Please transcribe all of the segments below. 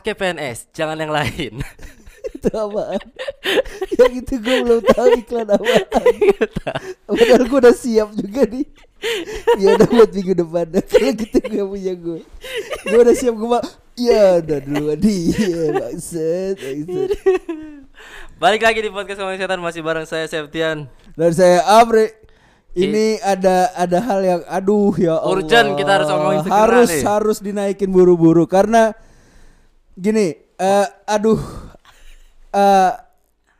pakai PNS, jangan yang lain. itu apaan? yang itu gue belum tahu iklan apaan. Padahal gue udah siap juga nih. Ya udah buat minggu depan dah. Kalau gitu gak punya gue. Gue udah siap gue mah. Ya udah dulu dia maksud, maksud. Balik lagi di podcast Ngomongin Setan masih bareng saya Septian. Dan saya Amri. Ini ada ada hal yang aduh ya Allah. Urgent, kita harus omongin segera Harus nih. harus dinaikin buru-buru karena gini, eh aduh eh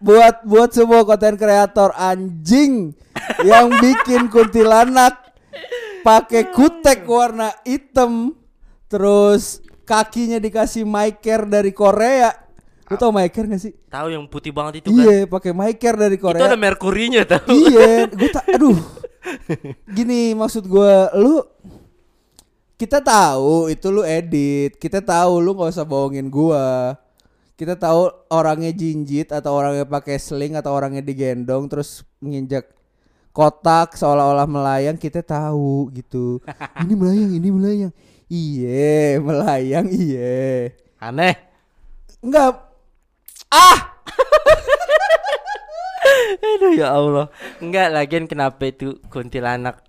buat buat semua konten kreator anjing yang bikin kuntilanak pakai kutek warna hitam terus kakinya dikasih care dari Korea. Lu tau care gak sih? Tahu yang putih banget itu kan? Iya, pakai care dari Itu Korea ada merkurinya tahu. iya gue tak aduh gini maksud gue lu kita tahu itu lu edit. Kita tahu lu nggak usah bohongin gua. Kita tahu orangnya jinjit atau orangnya pakai sling atau orangnya digendong terus nginjak kotak seolah-olah melayang kita tahu gitu. Ini melayang ini melayang. Iye melayang iye. Aneh. enggak ah! Aduh ya Allah. Enggak lagian kenapa itu kuntilanak?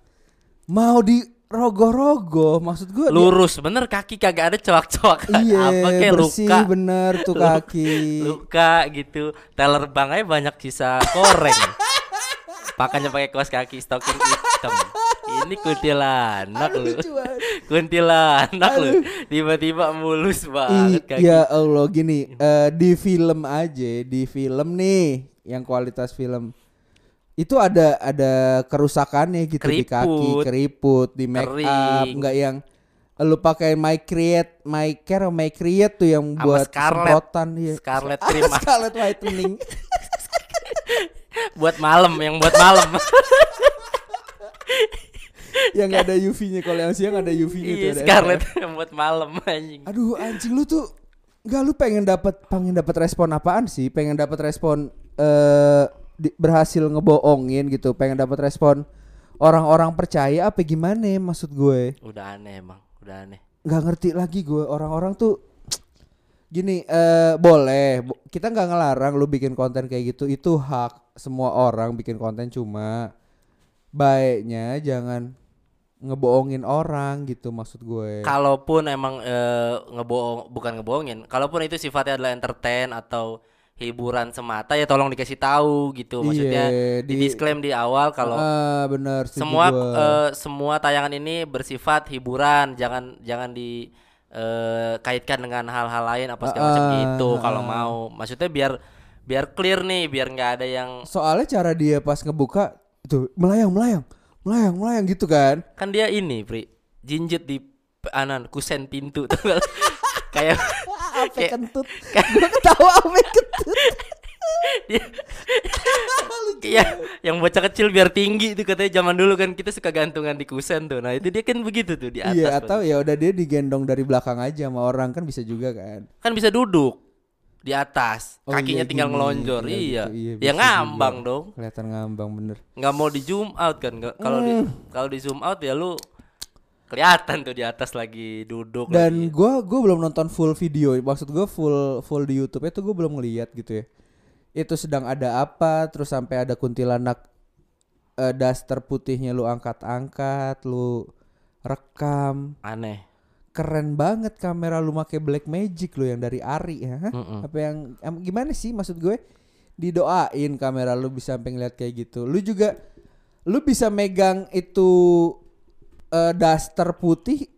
Mau di rogo-rogo maksud gue lurus bener kaki kagak ada coak-coak Iya, apa kayak bersih luka. bener tuh kaki. luka gitu. Teller bang aja banyak sisa koreng pakainya pakai kaos kaki stocking hitam. Ini kuntilanak lu. Kuntilanak lu. Tiba-tiba mulus banget Ih, kaki. ya Allah gini, eh, di film aja, di film nih yang kualitas film itu ada ada kerusakannya gitu di kaki, Keriput. keriput, di make up, Kering. enggak yang lu pakai my create, my care, my create tuh yang buat semprotan ya. Scarlett Ah, cream. Scarlett whitening. buat malam yang buat malam yang ada UV-nya kalau yang siang ada UV-nya tuh iya ada Scarlett yang buat malam anjing Aduh anjing lu tuh Enggak lu pengen dapat pengen dapat respon apaan sih? Pengen dapat respon eh di- berhasil ngebohongin gitu, pengen dapat respon orang-orang percaya apa gimana maksud gue? udah aneh emang udah aneh nggak ngerti lagi gue orang-orang tuh gini eh boleh bo- kita nggak ngelarang lu bikin konten kayak gitu itu hak semua orang bikin konten cuma baiknya jangan ngebohongin orang gitu maksud gue kalaupun emang eh, ngebohong bukan ngebohongin kalaupun itu sifatnya adalah entertain atau hiburan semata ya tolong dikasih tahu gitu. Maksudnya Iya, di di- disclaim di awal kalau ah bener semua eh, semua tayangan ini bersifat hiburan. Jangan jangan di eh, kaitkan dengan hal-hal lain apa segala macam Ah, gitu ah, kalau ah. mau. Maksudnya biar biar clear nih biar nggak ada yang soalnya cara dia pas ngebuka tuh melayang melayang melayang melayang gitu kan? Kan dia ini pri jinjit di anan kusen pintu tuh kayak apa kentut gue ketawa apa kentut dia Iya, yang bocah kecil biar tinggi itu katanya zaman dulu kan kita suka gantungan di kusen tuh. Nah, itu dia kan begitu tuh di atas. iya atau ya udah dia digendong dari belakang aja sama orang kan bisa juga kan kan bisa duduk di atas, Oh, kakinya iya, tinggal gini. ngelonjor. Iya, Iya. gitu. Iya, ya ngambang juga. dong. kelihatan ngambang bener nggak mau di zoom out kan. Kalau di Hmm. kalau di zoom out ya lu kelihatan tuh di atas lagi duduk dan gua gua belum nonton full video. Maksud gua full full di YouTube itu gua belum ngeliat gitu ya. Itu sedang ada apa terus sampai ada kuntilanak eh, daster putihnya lu angkat-angkat lu rekam. Aneh. keren banget kamera lu make black magic lu yang dari Ari ya. Hah? Mm-mm. apa yang em, gimana sih maksud gue? Didoain kamera lu bisa sampai ngeliat kayak gitu. Lu juga lu bisa megang itu eh, daster putih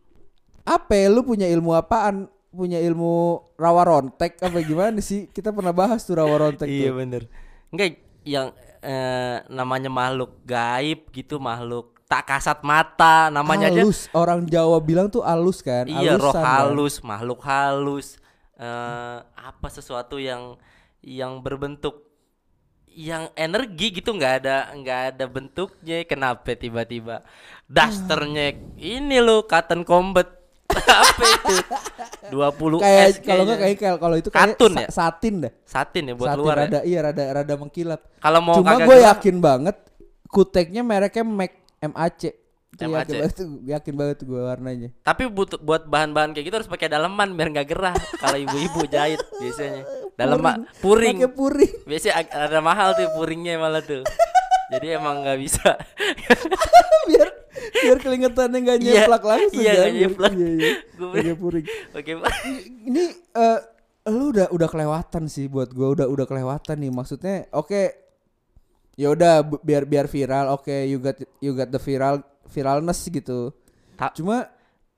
apa ya, lu punya ilmu apaan? Punya ilmu rawa rontek apa gimana sih? Kita pernah bahas tuh rawa rontek Iya tuh. bener. Enggak yang eh, namanya makhluk gaib gitu, makhluk tak kasat mata, namanya aja halus. Orang Jawa bilang tuh halus kan? Iya, roh Halusan kan? halus, makhluk halus, eh apa sesuatu yang yang berbentuk yang energi gitu nggak ada nggak ada bentuknya kenapa tiba-tiba dasternya ini lo cotton combat apa itu 20 kayak S kalau nggak kayak kalau- itu kayak Katun ya? satin dah satin ya buat Satin luar ya rada iya rada rada mengkilat kalau mau Cuma gue yakin banget kuteknya mereknya Mac MAC. Itu MHC. yakin banget yakin banget gue warnanya. Tapi butuh buat bahan-bahan kayak gitu harus pakai daleman biar nggak gerah. Kalau ibu-ibu jahit biasanya. Daleman puring. Pakai puring. Biasanya ada mahal tuh puringnya malah tuh. Jadi emang nggak bisa. biar biar keringetannya nggak Iya, nyeplak langsung iya, kan? nggak nyeplak. Iya, iya. Puring. Oke, Ini eh lu udah udah kelewatan sih buat gue udah udah kelewatan nih maksudnya oke ya udah biar biar viral oke you got you got the viral viralness gitu Ta- cuma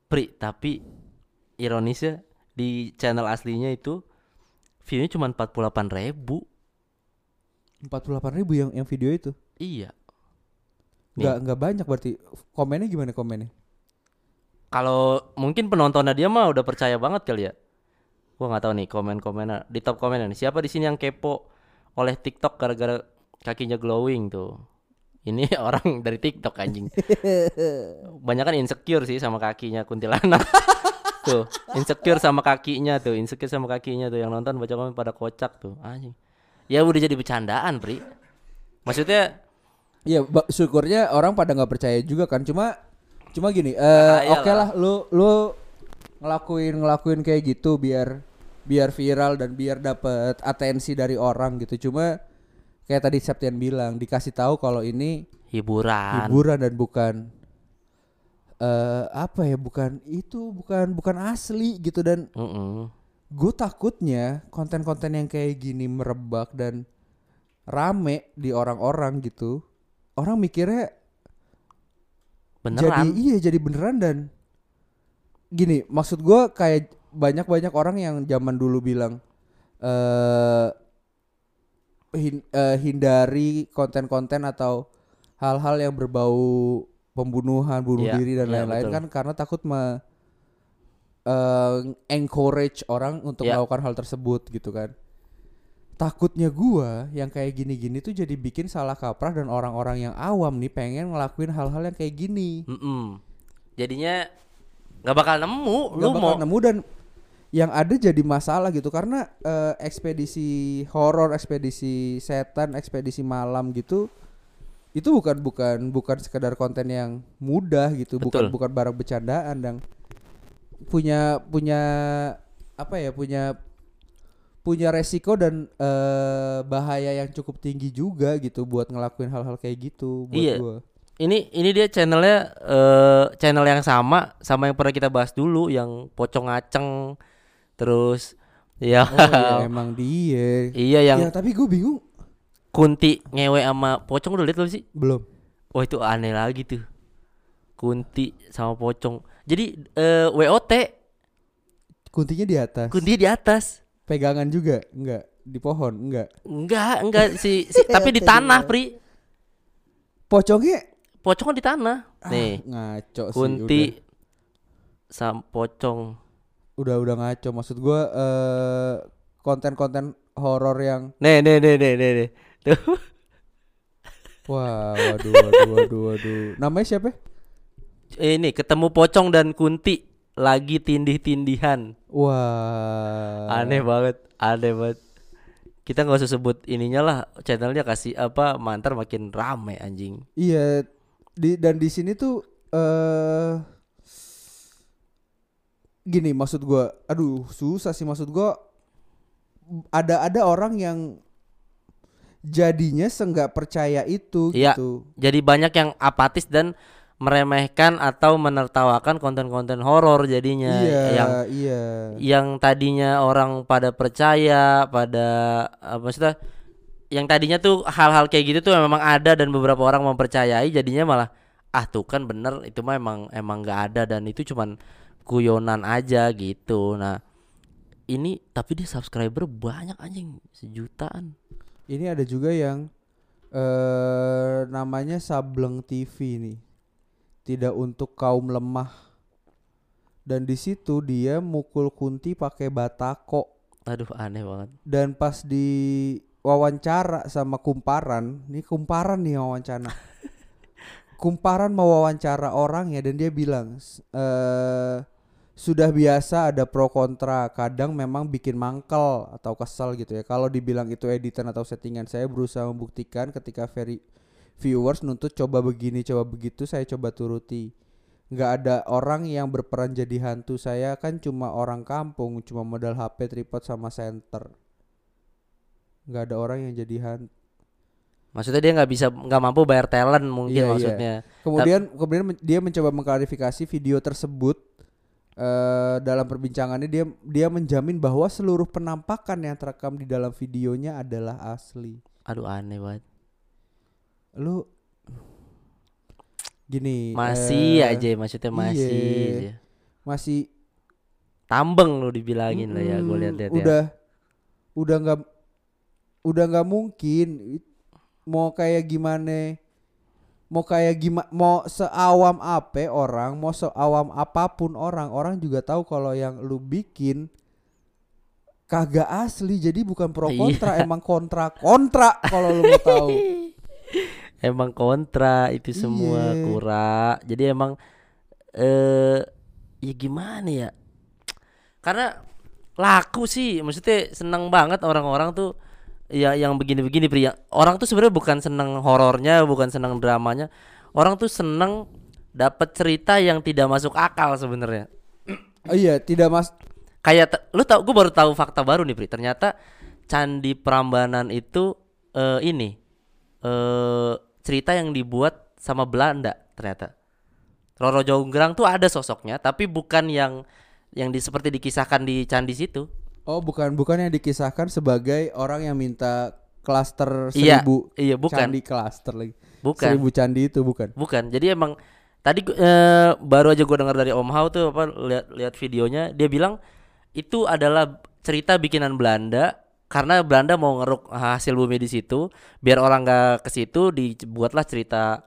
Pri, tapi ironisnya di channel aslinya itu view-nya cuma 48 ribu. 48 ribu yang yang video itu Iya. Nggak nggak banyak berarti komennya gimana komennya Kalau mungkin penontonnya dia mah udah percaya banget kali ya. Gua nggak tahu nih komen-komennya di top komennya nih. Siapa di sini yang kepo oleh TikTok gara-gara kakinya glowing tuh? Ini orang dari TikTok anjing. Banyak kan insecure sih sama kakinya kuntilanak. tuh, insecure sama kakinya tuh, insecure sama kakinya tuh yang nonton baca komen pada kocak tuh. Anjing. Ya udah jadi bercandaan, Pri. Maksudnya Iya, syukurnya orang pada nggak percaya juga kan. Cuma cuma gini, eh Ah, oke iyalah. lah lu lu ngelakuin ngelakuin kayak gitu biar biar viral dan biar dapet atensi dari orang gitu. Cuma kayak tadi Septian bilang dikasih tahu kalau ini hiburan. hiburan dan bukan eh apa ya bukan itu bukan bukan asli gitu dan Mm-mm. gue takutnya konten-konten yang kayak gini merebak dan rame di orang-orang gitu orang mikirnya jadi Beneran. iya jadi beneran dan gini maksud gue kayak banyak-banyak orang yang zaman dulu bilang eh hin- eh, hindari konten-konten atau hal-hal yang berbau pembunuhan bunuh Iya, diri dan iya, lain-lain betul. kan karena takut me eh, encourage orang untuk Iya. melakukan hal tersebut gitu kan takutnya gua yang kayak gini-gini tuh jadi bikin salah kaprah dan orang-orang yang awam nih pengen ngelakuin hal-hal yang kayak gini Mm-mm. Jadinya nggak bakal nemu. nggak Lu bakal mau nemu dan yang ada jadi masalah gitu karena eh, ekspedisi horor, ekspedisi setan, ekspedisi malam gitu itu bukan bukan bukan sekedar konten yang mudah gitu, bukan Betul. bukan barang bercandaan dan punya punya apa ya punya punya resiko dan eh, bahaya yang cukup tinggi juga gitu buat ngelakuin hal-hal kayak gitu buat Iya. gua. ini ini dia channelnya eh channel yang sama sama yang pernah kita bahas dulu yang pocong ngaceng terus ya Oh iya, emang dia. iya yang Ya tapi gue bingung kunti ngewe sama pocong udah lihat belum sih belum. oh itu aneh lagi tuh kunti sama pocong jadi eh WOT Kuntinya di atas. kunti di atas Pegangan juga? Enggak. Di pohon? Enggak. enggak enggak si, si tapi di tanah pri Pocongnya pocong kan di tanah ah, nih ngaco sih. kunti sama pocong Udah udah, ngaco. Maksud gua eh konten-konten horor yang nih nih nih nih nih, nih. tuh wah waduh waduh waduh waduh. Namanya siapa? ini ketemu pocong dan kunti lagi tindih-tindihan Wah. aneh banget aneh banget kita nggak usah sebut ininya lah channelnya kasih apa mantar makin rame anjing Iya. Di dan di sini tuh eh gini maksud gua. Aduh, susah sih maksud gua. Ada ada orang yang jadinya senggak percaya itu Iya. gitu. jadi banyak yang apatis dan meremehkan atau menertawakan konten-konten horor jadinya Iya, yang iya. yang tadinya orang pada percaya pada apa maksudnya yang tadinya tuh hal-hal kayak gitu tuh memang ada dan beberapa orang mempercayai jadinya malah ah tuh kan bener itu mah emang emang nggak ada dan itu cuman guyonan aja gitu nah ini tapi dia subscriber banyak anjing sejutaan Ini ada juga yang eh namanya Sableng TV nih. Tidak untuk kaum lemah. Dan di situ dia mukul kunti pakai batako aduh aneh banget dan pas di wawancara sama kumparan, ini kumparan nih wawancara. kumparan mau wawancara orang ya dan dia bilang eh sudah biasa ada pro kontra, kadang memang bikin mangkel atau kesel gitu ya. Kalau dibilang itu editan atau settingan, saya berusaha membuktikan ketika veri viewers nuntut coba begini coba begitu saya coba turuti nggak ada orang yang berperan jadi hantu saya kan cuma orang kampung cuma modal HP tripod sama center nggak ada orang yang jadi hantu Maksudnya dia nggak bisa nggak mampu bayar talent mungkin Iya, iya. maksudnya. kemudian kemudian men- dia mencoba mengklarifikasi video tersebut eh dalam perbincangannya dia dia menjamin bahwa seluruh penampakan yang terekam di dalam videonya adalah asli Aduh aneh banget. Lu gini Masih eh, aja maksudnya masih iya. aja. masih Tambeng lu dibilangin lah ya gue lihat-lihat ya. udah udah nggak udah nggak mungkin mau kayak gimana mau kayak gimana mau seawam apa orang mau seawam apa pun orang orang juga tahu kalau yang lu bikin kagak asli jadi bukan pro Iya. kontra emang kontra kontra kalau lu mau tahu Emang kontra itu semua Iya. kura. Jadi emang eh ya gimana ya? Karena laku sih, maksudnya seneng banget orang-orang tuh ya yang begini-begini pria. Orang tuh sebenarnya bukan seneng horornya, bukan seneng dramanya. Orang tuh seneng dapat cerita yang tidak masuk akal sebenarnya. Oh iya tidak mas Kayak lu tau gue baru tahu fakta baru nih Pri. Ternyata Candi Prambanan itu eh, ini eh cerita yang dibuat sama Belanda ternyata. Roro Jonggrang tuh ada sosoknya tapi bukan yang yang di seperti dikisahkan di candi situ. oh bukan bukan yang dikisahkan sebagai orang yang minta klaster Iya, seribu iya, bukan. candi klaster lagi Bukan. seribu candi itu bukan Bukan. Jadi emang tadi eh, baru aja gue dengar dari Om Hao tuh apa lihat lihat videonya dia bilang itu adalah cerita bikinan Belanda karena Belanda mau ngeruk hasil bumi di situ biar orang nggak ke situ dibuatlah cerita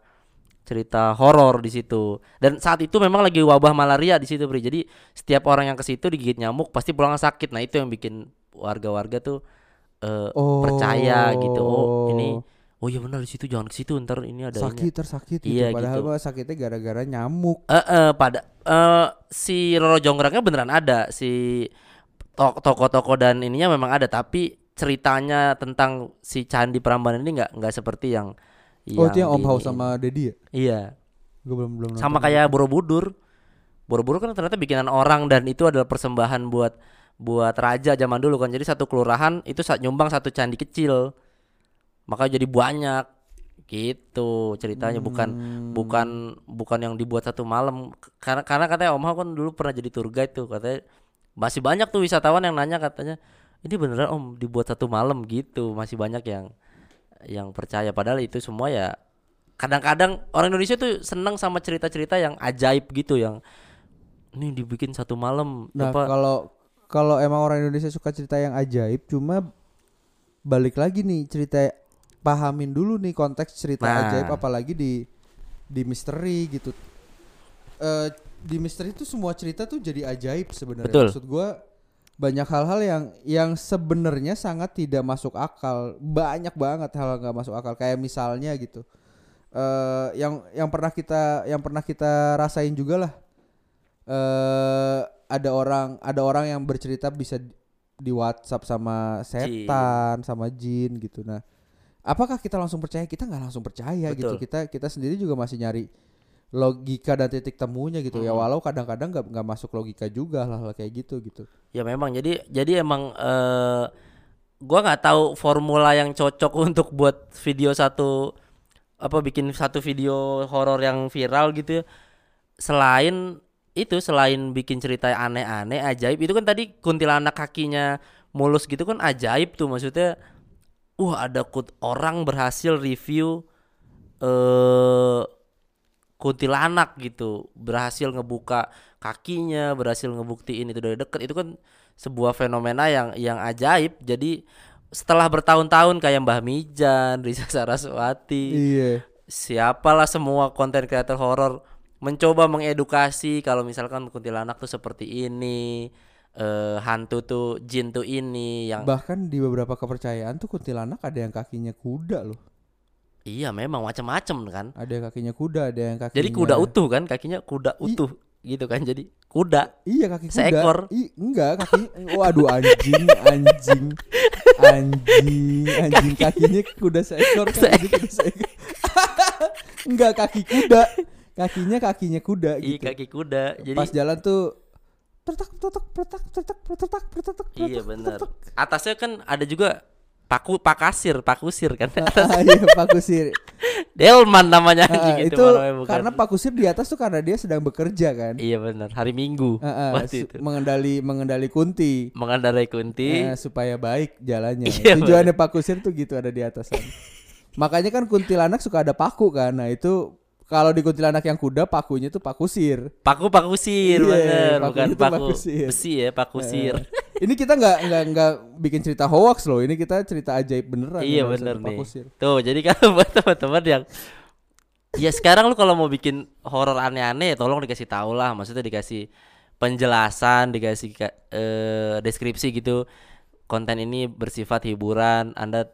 cerita horor di situ. Dan saat itu memang lagi wabah malaria di situ Bri jadi setiap orang yang ke situ digigit nyamuk pasti pulang sakit. Nah itu yang bikin warga-warga tuh eh, Oh. percaya gitu. Oh ini oh. iya benar di situ jangan ke situ ntar ini ada ini." sakit tersakit gitu. Iya, padahal gitu. sakitnya gara-gara nyamuk. Eh, eh, pada eh, si Roro Jonggrangnya beneran ada. Si toko-toko dan ininya memang ada tapi ceritanya tentang si Candi Prambanan ini nggak nggak seperti yang oh itu yang Om Hao sama Dedi ya? Iya. Gue belum belum sama nonton. kayak Borobudur. Borobudur kan ternyata bikinan orang dan itu adalah persembahan buat buat raja zaman dulu kan. Jadi satu kelurahan itu saat nyumbang satu candi kecil. Makanya jadi banyak. Gitu ceritanya. Bukan Hmm. bukan bukan yang dibuat satu malam. Karena karena katanya Om Hao kan dulu pernah jadi tour guide tuh. Katanya masih banyak tuh wisatawan yang nanya katanya ini beneran Om dibuat satu malam gitu. Masih banyak yang yang percaya. Padahal itu semua ya kadang-kadang orang Indonesia tuh senang sama cerita-cerita yang ajaib gitu yang ini dibikin satu malam. Nah apa kalau kalau emang orang Indonesia suka cerita yang ajaib cuma balik lagi nih cerita pahamin dulu nih konteks cerita Nah. ajaib apalagi di di misteri gitu. Eh di misteri itu semua cerita tuh jadi ajaib sebenarnya. Maksud gua banyak hal-hal yang yang sebenarnya sangat tidak masuk akal. Banyak banget hal nggak masuk akal. Kayak misalnya gitu. Eh yang yang pernah kita yang pernah kita rasain juga lah. Eh ada orang ada orang yang bercerita bisa di- di WhatsApp sama setan sama jin gitu. Nah apakah kita langsung percaya? Kita nggak langsung percaya gitu. Betul. kita kita sendiri juga masih nyari logika dan titik temunya gitu ya Mm-mm. walau kadang-kadang nggak nggak masuk logika juga hal-hal kayak gitu gitu Ya memang jadi jadi emang eh gua nggak tahu formula yang cocok untuk buat video satu apa bikin satu video horor yang viral gitu ya. Selain itu selain bikin cerita aneh-aneh ajaib itu kan tadi kuntilanak kakinya mulus gitu kan ajaib tuh maksudnya wah ada kut orang berhasil review eh kuntilanak gitu berhasil ngebuka kakinya berhasil ngebuktiin itu dari deket itu kan sebuah fenomena yang yang ajaib. Jadi setelah bertahun-tahun kayak Mbah Mijan, Risa Saraswati, iya. siapalah semua konten kreator horor mencoba mengedukasi kalau misalkan kuntilanak tuh seperti ini, eh, hantu tuh jin tuh ini yang bahkan di beberapa kepercayaan tuh kuntilanak ada yang kakinya kuda loh iya memang macam-macam kan. ada yang kakinya kuda ada yang kakinya Jadi kuda utuh kan, kakinya kuda utuh gitu kan. Jadi kuda. Iya kaki kuda. Seekor. I, enggak kaki. Waduh anjing, anjing, anjing, anjing kakinya kuda seekor. kakinya kuda seekor. Enggak kaki kuda. Kakinya kakinya kuda Iya gitu. kaki kuda. Jadi Pas jalan tuh tertak tertak tertak tertak tertak tertak iya benar. Atasnya kan ada juga paku pakasir, pakusir kan. Ah, iya Pak Kusir. Delman namanya anjing itu itu, namanya bukan. karena Pak Kusir di atas tuh karena dia sedang bekerja kan. Iya benar, hari Minggu waktu su- itu. mengendali mengendali kunti Mengendarai kunti. eh, supaya baik jalannya. Iya, Tujuannya Pak Kusir tuh gitu ada di atas sana. Makanya kan kuntilanak suka ada paku kan. Nah, itu kalau di kuntilanak yang kuda pakunya tuh Pak Kusir. Paku pakusir Iya, bener, paku bukan paku pakusir. besi ya, pakusir. Eh, ini kita nggak nggak nggak bikin cerita hoax loh. Ini kita cerita ajaib beneran. iya yang bener nih. Kusir. Tuh, jadi kalau buat teman-teman yang Ya sekarang lu kalau mau bikin horor aneh-aneh tolong dikasih tahu lah, maksudnya dikasih penjelasan, dikasih ka- eh, deskripsi gitu. Konten ini bersifat hiburan, Anda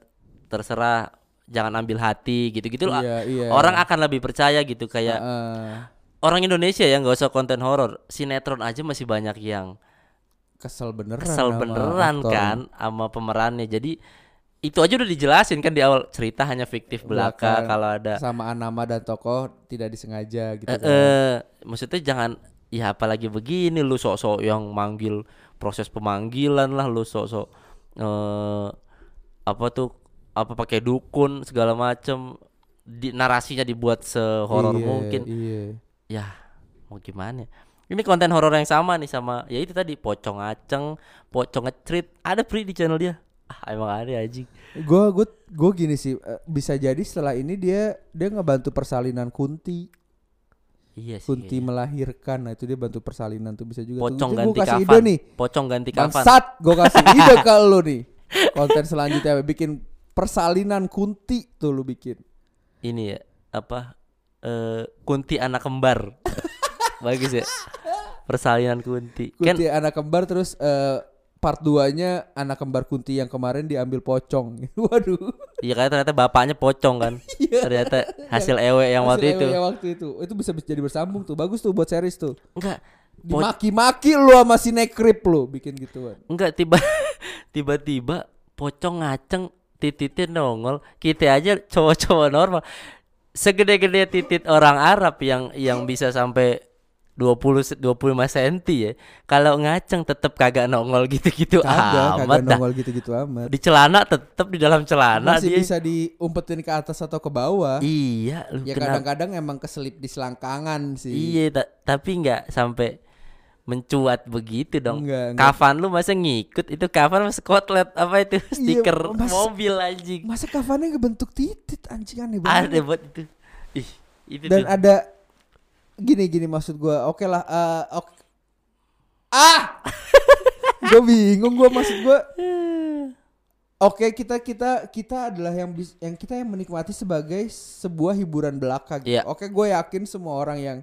terserah jangan ambil hati gitu-gitu loh. Iya, iya. Orang akan lebih percaya gitu kayak Heeh. orang Indonesia ya nggak usah konten horor, sinetron aja masih banyak yang kesel beneran. kesel sama beneran aktor. kan sama pemerannya. Jadi itu aja udah dijelasin kan di awal cerita hanya fiktif belaka Belaka. kalau ada Sama nama dan tokoh tidak disengaja gitu. eh, kan. eh, maksudnya jangan ya apalagi begini lu sok-sok yang manggil proses pemanggilan lah lu sok-sok eh apa tuh apa pakai dukun segala macem di narasinya dibuat sehoror Iya, mungkin Iya. ya mau gimana ya? Ini konten horor yang sama nih sama ya itu tadi pocong aceng pocong ngecrit ada pri di channel dia ah emang ada anjing Gue gue gue gini sih eh, bisa jadi setelah ini dia dia ngebantu persalinan Kunti. iya sih Kunti kayaknya. melahirkan. Nah, itu dia bantu persalinan tuh bisa juga. pocong gue ganti kasih ide nih. pocong ganti kafan Bangsat, gue kasih ide ke lu nih. Konten selanjutnya bikin persalinan Kunti tuh lu bikin. ini ya apa eh kunti anak kembar bagus ya persalinan kunti kan Kunti anak kembar terus eh, part 2-nya anak kembar Kunti yang kemarin diambil pocong. Waduh. iya kan ternyata bapaknya pocong kan ternyata hasil ewe yang waktu Hasil itu yang waktu itu. Itu bisa jadi bersambung tuh. Bagus tuh buat series tuh. enggak Dimaki-maki lu sama si Nekrip lu bikin gituan. enggak tiba tiba-tiba pocong ngaceng tititnya nongol kita aja cowok-cowok normal segede-gede titit orang Arab yang yang bisa sampai 20 25 cm ya. Kalau ngaceng tetep kagak nongol gitu-gitu amat kagak dah. nongol gitu-gitu amat. Di celana tetep di dalam celana Masih dia. bisa diumpetin ke atas atau ke bawah. Iya, lu Ya kadang-kadang emang keselip di selangkangan sih. Iya, ta- tapi nggak sampai mencuat begitu dong. Enggak, enggak. Kafan lu masa ngikut itu kafan mas kotlet apa itu stiker Iya, mas- mobil anjing. Masa kafannya ngebentuk titit anjing aneh banget. Ada buat itu. Ih, itu Dan tuh. ada gini gini maksud gua. Oke lah eh, oke. Ah! gue bingung gua maksud gua. Oke kita kita kita adalah yang bis, yang kita yang menikmati sebagai sebuah hiburan belaka gitu. Iya. Oke gue yakin semua orang yang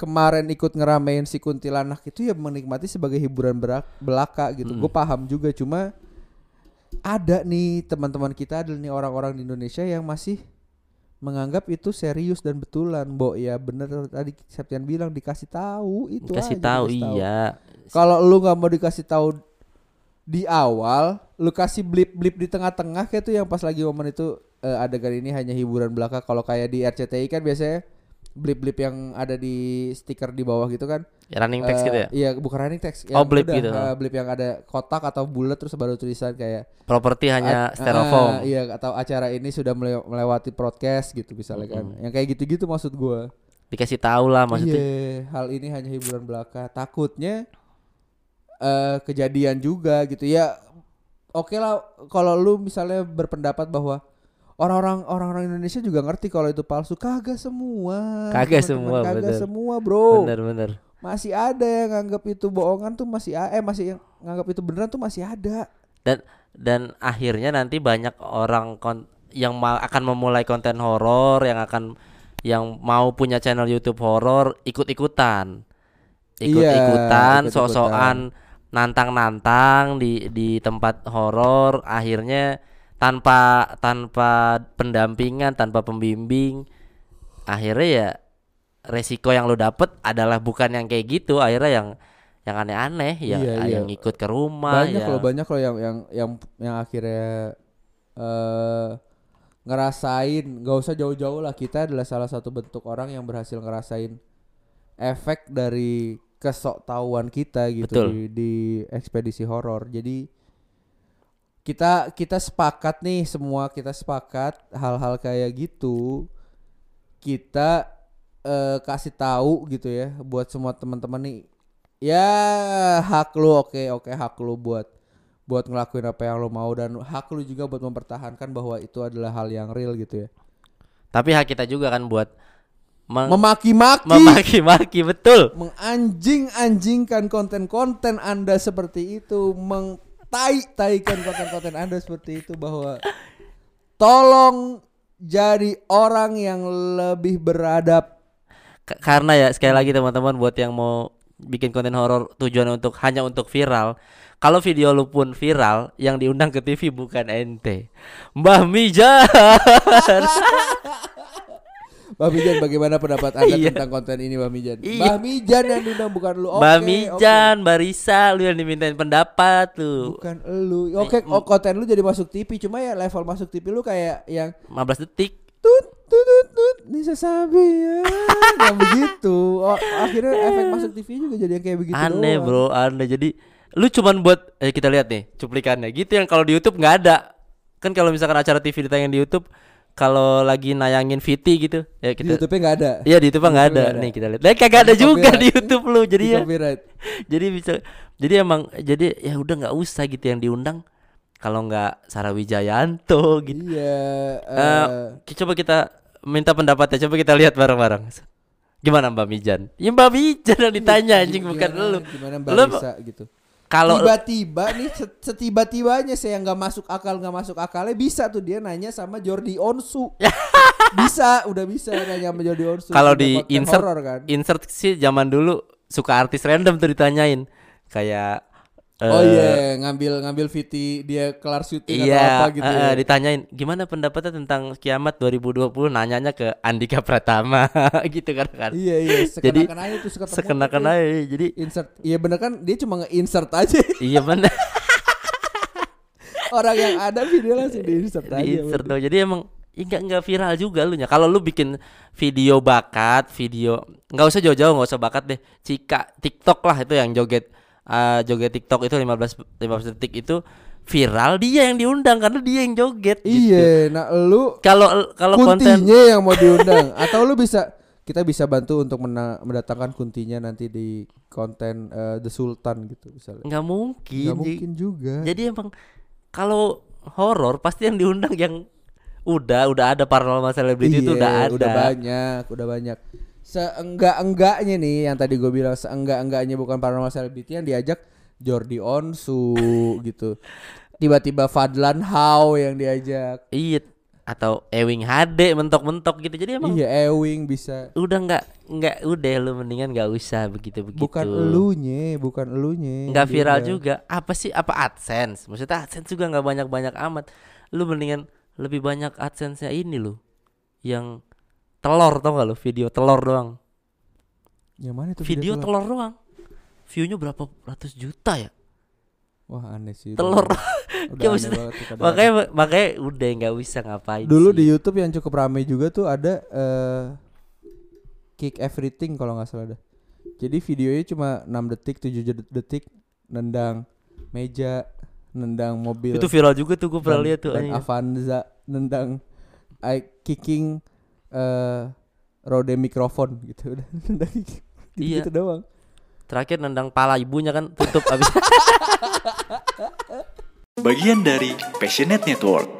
kemarin ikut ngeramein si kuntilanak itu ya menikmati sebagai hiburan berak- belaka gitu. Gue paham juga cuma ada nih teman-teman kita ada nih orang-orang di Indonesia yang masih menganggap itu serius dan betulan. Bo ya bener tadi Septian bilang dikasih tahu itu Kasih aja, tahu dikasih iya. Kalau lu nggak mau dikasih tahu di awal, lu kasih blip-blip di tengah-tengah kayak tuh yang pas lagi momen itu eh, adegan ini hanya hiburan belaka. Kalau kayak di RCTI kan biasanya blip-blip yang ada di stiker di bawah gitu kan. Ya, running text Eh, gitu ya. Iya, bukan running text. Oh, blip udah, gitu. eh, blip yang ada kotak atau bulat terus baru tulisan kayak Properti hanya styrofoam. ah, iya, atau acara ini sudah mele- melewati broadcast gitu misalnya kan. Yang kayak gitu-gitu maksud gua. Dikasih tahu lah maksudnya. Iya, hal ini hanya hiburan belaka. Takutnya eh kejadian juga gitu ya. Oke lah kalau lu misalnya berpendapat bahwa orang-orang orang-orang Indonesia juga ngerti kalau itu palsu. Kagak semua. Kagak semua, Kagak bener. semua, Bro. Bener bener. Masih ada yang nganggap itu bohongan tuh masih eh masih yang nganggap itu beneran tuh masih ada. Dan dan akhirnya nanti banyak orang kon yang akan memulai konten horor yang akan yang mau punya channel YouTube horor ikut-ikutan. Ikut-ikutan, ikut-ikutan. sok-sokan nantang-nantang di di tempat horor akhirnya tanpa tanpa pendampingan, tanpa pembimbing akhirnya ya resiko yang lo dapet adalah bukan yang kayak gitu akhirnya yang yang aneh-aneh yang Iya, iya. yang ikut ke rumah banyak ya. loh banyak loh yang yang yang yang akhirnya eh ngerasain nggak usah jauh-jauh lah kita adalah salah satu bentuk orang yang berhasil ngerasain efek dari kesoktahuan kita gitu Betul. di, di ekspedisi horor jadi kita kita sepakat nih semua kita sepakat hal-hal kayak gitu kita eh, kasih tahu gitu ya buat semua teman-teman nih. Ya hak lu oke oke hak lu buat buat ngelakuin apa yang lu mau dan hak lu juga buat mempertahankan bahwa itu adalah hal yang real gitu ya. Tapi hak kita juga kan buat meng- memaki-maki. Memaki-maki betul. menganjing-anjingkan konten-konten Anda seperti itu, mengtai-taikan konten-konten Anda seperti itu bahwa tolong jadi orang yang lebih beradab. K- karena ya sekali lagi teman-teman buat yang mau bikin konten horor tujuan untuk hanya untuk viral. Kalau video lu pun viral, yang diundang ke TV bukan ente. Mbah Mijan. Mbak Mijan bagaimana pendapat Anda Iya. tentang konten ini Mbak Mijan? Iya. Mbak Mijan yang diundang bukan lu. Oke. Mijan, Mbak Risa, lu yang dimintain pendapat tuh. Bukan lu. Oke, oh, konten lu jadi masuk TV cuma ya level masuk TV lu kayak yang 15 detik. tut tut tut tut Nisa Sabi ya yang begitu oh, akhirnya efek masuk TV juga jadi yang kayak begitu aneh doang. bro, aneh. Jadi lu cuman buat eh kita lihat nih cuplikannya. Gitu yang kalau di YouTube nggak ada. Kan kalau misalkan acara TV ditayang di YouTube kalau lagi nayangin VT gitu ya di kita YouTube-nya nggak ada Iya di YouTube nggak Di ada. YouTube nggak Nih kita lihat. Lah kagak ada Di juga copyright. di YouTube lu. Jadi Di ya jadi bisa jadi emang jadi ya udah nggak usah gitu yang diundang kalau nggak Sarah Wijayanto gitu. iya Eh, eh, ki- coba kita minta pendapatnya coba kita lihat bareng-bareng. Gimana Mbak Mijan? Ya Mbak Mijan yang ditanya anjing bukan lu. gimana Mbak Lu Risa gitu kalau tiba-tiba nih set- setiba-tibanya saya nggak masuk akal nggak masuk akalnya bisa tuh dia nanya sama Jordi Onsu. Bisa udah bisa nanya sama Jordi Onsu. Kalau di insert horor kan. insert sih zaman dulu suka artis random tuh ditanyain. Kayak oh iya ngambil ngambil VT dia kelar syuting atau Iya, apa gitu ya. eh, ditanyain gimana pendapatnya tentang kiamat 2020 nanyanya ke Andika Pratama gitu kan kan. Iya iya Jadi, sekenakan aja tuh ketemu Sekenakan aja jadi insert iya bener kan dia cuma nge-insert aja iya benar orang yang ada video langsung di-insert aja di insert udah. tuh. Jadi emang ya nggak nggak viral juga lu nya. Kalau lu bikin video bakat, video nggak usah jauh-jauh, nggak usah bakat deh. Cika TikTok lah itu yang joget eh, joget TikTok itu 15 15 detik itu viral dia yang diundang karena dia yang joget gitu. iya nah lu Kalau kalau konten kuntinya yang mau diundang atau lu bisa kita bisa bantu untuk mendatangkan kuntinya nanti di konten eh, The Sultan gitu misalnya nggak mungkin. nggak Ji. mungkin juga Jadi emang kalau horor pasti yang diundang yang udah udah ada paranormal celebrity itu Iya, udah ada. udah banyak udah banyak seenggak enggaknya nih yang tadi gue bilang seenggak enggaknya bukan paranormal celebrity yang diajak Jordi Onsu gitu tiba-tiba Fadlan How yang diajak Iya atau Ewing HD mentok-mentok gitu. Jadi emang iya Ewing bisa udah nggak nggak udah lu mendingan nggak usah begitu begitu. bukan elunya bukan elunya Nggak viral diundang. juga. Apa sih apa AdSense? Maksudnya AdSense juga nggak banyak-banyak amat. Lu mendingan lebih banyak AdSense-nya ini lu yang telur tau gak lu video telur doang. yang mana itu Video telur? telur doang. View-nya berapa ratus juta ya? wah aneh sih Telur. aneh. Ya, maksudnya- makanya makanya udah nggak bisa ngapain dulu sih. di YouTube yang cukup ramai juga tuh ada eh kick everything kalau nggak salah dah. Jadi videonya cuma 6 detik, 7 jed- detik nendang meja, nendang mobil. itu viral juga tuh gue pernah lihat tuh dan. Avanza nendang I kicking eh rode mikrofon gitu udah nendang gitu, Iya. gitu doang. terakhir nendang pala ibunya kan tutup abis Bagian dari Passionate Network.